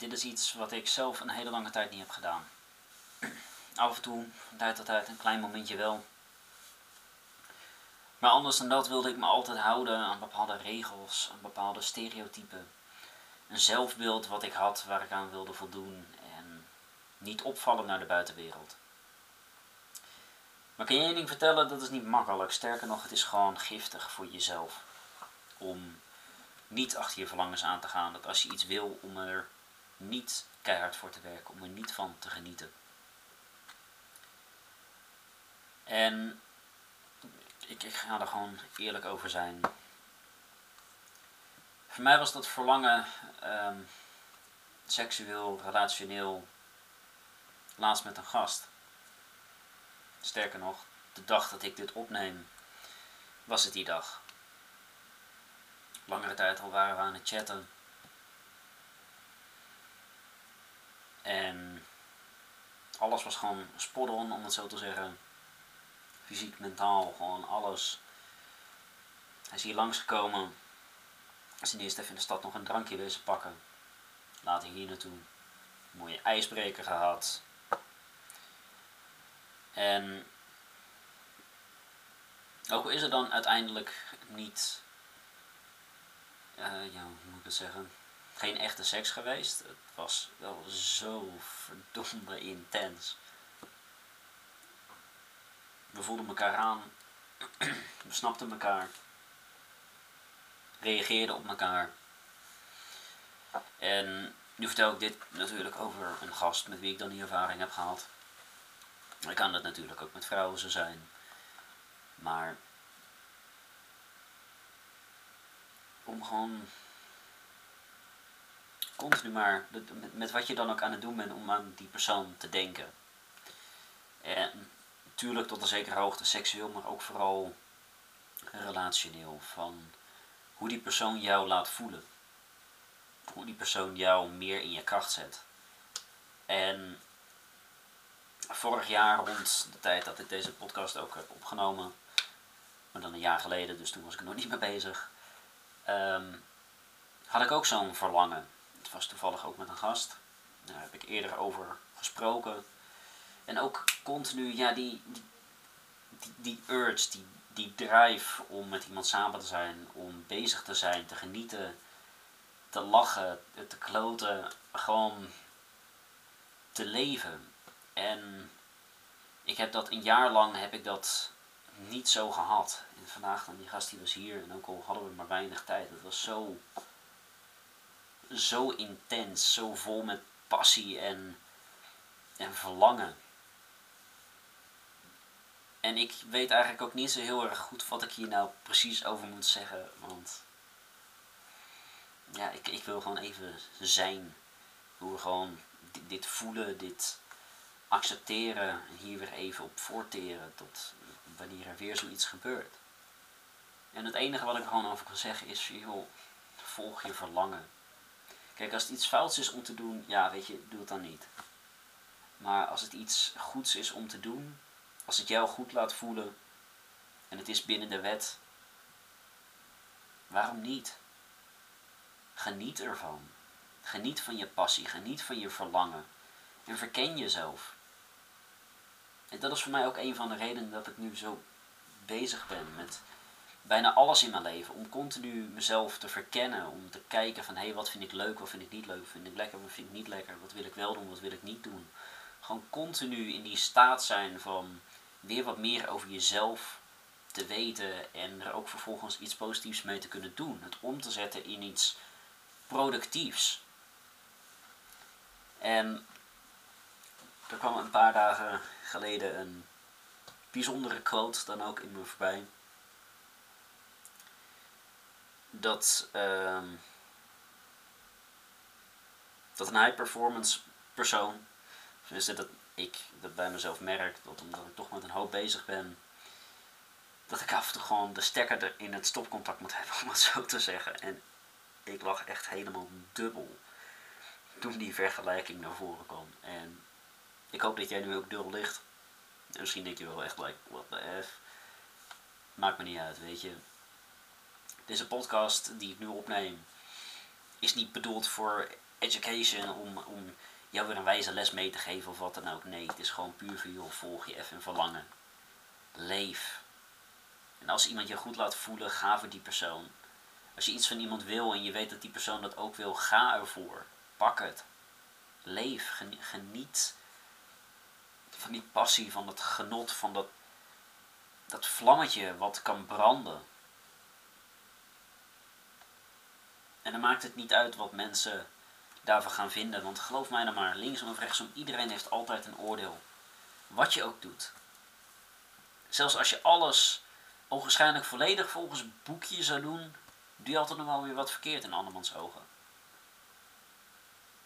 dit is iets wat ik zelf een hele lange tijd niet heb gedaan. Af en toe, tijd tot tijd, een klein momentje wel. Maar anders dan dat wilde ik me altijd houden aan bepaalde regels, aan bepaalde stereotypen. Een zelfbeeld wat ik had waar ik aan wilde voldoen en niet opvallen naar de buitenwereld. Maar kan je één ding vertellen, dat is niet makkelijk. Sterker nog, het is gewoon giftig voor jezelf. Om niet achter je verlangens aan te gaan. Dat als je iets wil, om er niet keihard voor te werken, om er niet van te genieten. En ik, ik ga er gewoon eerlijk over zijn. Voor mij was dat verlangen ehm, seksueel, relationeel, laatst met een gast. Sterker nog, de dag dat ik dit opneem, was het die dag. Langere tijd al waren we aan het chatten. En alles was gewoon spot on, om het zo te zeggen. Fysiek, mentaal, gewoon alles. Hij is hier langsgekomen. Is eerst even in de stad nog een drankje wezen pakken. Later hier naartoe. Mooie ijsbreker gehad. En ook is er dan uiteindelijk niet, uh, ja, hoe moet ik het zeggen, geen echte seks geweest. Het was wel zo verdomde intens. We voelden elkaar aan, we snapten elkaar, reageerden op elkaar. En nu vertel ik dit natuurlijk over een gast met wie ik dan die ervaring heb gehad. Ik kan dat natuurlijk ook met vrouwen zo zijn. Maar om gewoon continu maar met, wat je dan ook aan het doen bent om aan die persoon te denken. En natuurlijk tot een zekere hoogte seksueel, maar ook vooral relationeel. Van hoe die persoon jou laat voelen. Hoe die persoon jou meer in je kracht zet. En vorig jaar rond de tijd dat ik deze podcast ook heb opgenomen, maar dan een jaar geleden, dus toen was ik er nog niet mee bezig, ehm, had ik ook zo'n verlangen. Het was toevallig ook met een gast. Daar heb ik eerder over gesproken. En ook continu, ja, die, die, die, urge, die, die drive om met iemand samen te zijn, om bezig te zijn, te genieten, te lachen, te kloten, gewoon te leven. En ik heb dat een jaar lang heb ik dat niet zo gehad. En vandaag dan die gast die was hier en ook al hadden we maar weinig tijd. Het was zo, zo intens, zo vol met passie en, en verlangen. En ik weet eigenlijk ook niet zo heel erg goed wat ik hier nou precies over moet zeggen. Want ja, ik, ik wil gewoon even zijn. Hoe we gewoon dit, voelen, dit, accepteren en hier weer even op voorteren tot wanneer er weer zoiets gebeurt. En het enige wat ik er gewoon over kan zeggen is, joh, volg je verlangen. Kijk, als het iets fouts is om te doen, ja, weet je, doe het dan niet. Maar als het iets goeds is om te doen, als het jou goed laat voelen en het is binnen de wet, waarom niet? Geniet ervan. Geniet van je passie, geniet van je verlangen en verken jezelf. En dat is voor mij ook een van de redenen dat ik nu zo bezig ben met bijna alles in mijn leven. Om continu mezelf te verkennen. Om te kijken van hé, hey, wat vind ik leuk, wat vind ik niet leuk. Vind ik lekker, wat vind ik niet lekker. Wat wil ik wel doen, wat wil ik niet doen. Gewoon continu in die staat zijn van weer wat meer over jezelf te weten. En er ook vervolgens iets positiefs mee te kunnen doen. Het om te zetten in iets productiefs. En er kwam een paar dagen geleden een bijzondere quote dan ook in me voorbij. Dat, uh, dat een high performance persoon, dus dat ik dat bij mezelf merk, dat omdat ik toch met een hoop bezig ben, dat ik af en toe gewoon de stekker er in het stopcontact moet hebben, om het zo te zeggen. En ik lag echt helemaal dubbel toen die vergelijking naar voren kwam. En ik hoop dat jij nu ook dubbel ligt. En misschien denk je wel echt, like, what the F. Maakt me niet uit, weet je. Deze podcast die ik nu opneem, is niet bedoeld voor education om, om jou weer een wijze les mee te geven of wat dan ook. Nee, het is gewoon puur voor jou. Volg je even verlangen. Leef. En als iemand je goed laat voelen, ga voor die persoon. Als je iets van iemand wil en je weet dat die persoon dat ook wil, ga ervoor. Pak het. Leef. Geniet van die passie, van dat genot, van dat, dat vlammetje wat kan branden. En dan maakt het niet uit wat mensen daarvan gaan vinden. Want geloof mij dan maar, linksom of rechtsom, iedereen heeft altijd een oordeel. Wat je ook doet. Zelfs als je alles onwaarschijnlijk volledig volgens boekje zou doen, doe je altijd nog wel weer wat verkeerd in andermans ogen.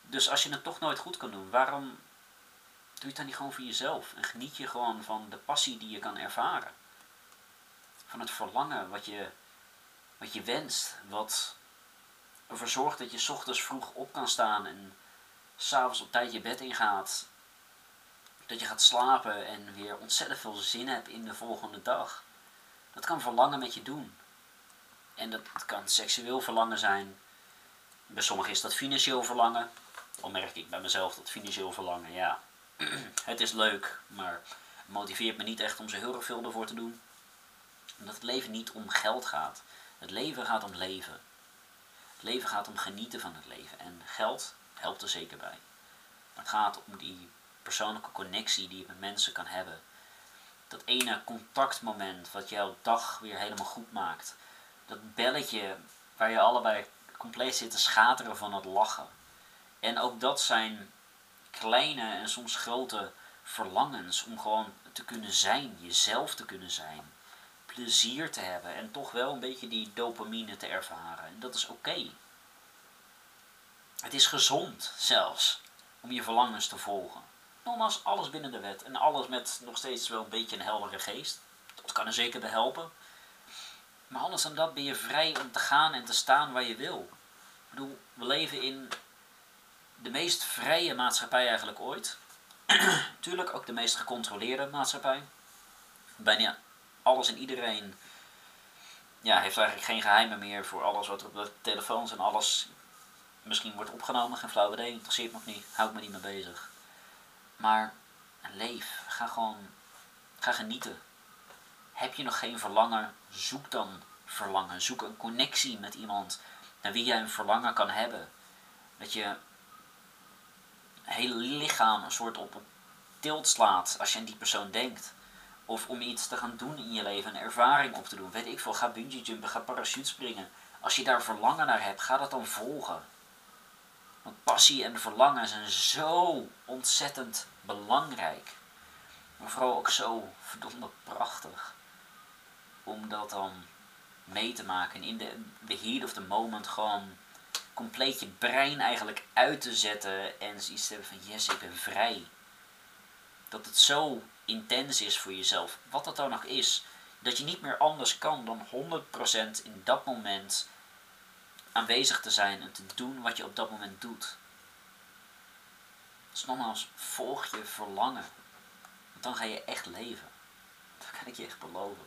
Dus als je het toch nooit goed kan doen, waarom doe je het dan niet gewoon voor jezelf? En geniet je gewoon van de passie die je kan ervaren. Van het verlangen wat je, wat je wenst, wat ervoor zorgt dat je ochtends vroeg op kan staan en s'avonds op tijd je bed ingaat. Dat je gaat slapen en weer ontzettend veel zin hebt in de volgende dag. Dat kan verlangen met je doen. En dat kan seksueel verlangen zijn. Bij sommigen is dat financieel verlangen. Al merk ik bij mezelf dat financieel verlangen, ja, het is leuk, maar motiveert me niet echt om zo heel erg veel ervoor te doen. Omdat het leven niet om geld gaat. Het leven gaat om leven. Leven gaat om genieten van het leven. En geld helpt er zeker bij. Het gaat om die persoonlijke connectie die je met mensen kan hebben. Dat ene contactmoment wat jouw dag weer helemaal goed maakt. Dat belletje waar je allebei compleet zit te schateren van het lachen. En ook dat zijn kleine en soms grote verlangens om gewoon te kunnen zijn, jezelf te kunnen zijn. Plezier te hebben en toch wel een beetje die dopamine te ervaren. En dat is oké. Het is gezond zelfs om je verlangens te volgen. Nogmaals, alles binnen de wet en alles met nog steeds wel een beetje een heldere geest. Dat kan er zeker bij helpen. Maar anders dan dat ben je vrij om te gaan en te staan waar je wil. Ik bedoel, we leven in de meest vrije maatschappij eigenlijk ooit. Tuurlijk ook de meest gecontroleerde maatschappij. Bijna alles en iedereen ja, heeft eigenlijk geen geheimen meer voor alles wat op de telefoons en alles misschien wordt opgenomen. Geen flauw idee, interesseert me ook niet, houd me niet mee bezig. Maar leef, ga gewoon, ga genieten. Heb je nog geen verlangen, zoek dan verlangen. Zoek een connectie met iemand naar wie jij een verlangen kan hebben. Dat je hele lichaam een soort op tilt slaat als je aan die persoon denkt. Of om iets te gaan doen in je leven, een ervaring op te doen. Weet ik veel, ga bungee jumpen, ga parachute springen. Als je daar verlangen naar hebt, ga dat dan volgen. Want passie en verlangen zijn zo ontzettend belangrijk. Maar vooral ook zo verdomd prachtig. Om dat dan mee te maken. En in de, de heat of the moment gewoon compleet je brein eigenlijk uit te zetten en zoiets te hebben van yes, ik ben vrij. Dat het zo intens is voor jezelf, wat dat dan nog is, dat je niet meer anders kan dan 100% in dat moment aanwezig te zijn en te doen wat je op dat moment doet. Dus nogmaals, volg je verlangen. Want dan ga je echt leven. Dat kan ik je echt beloven.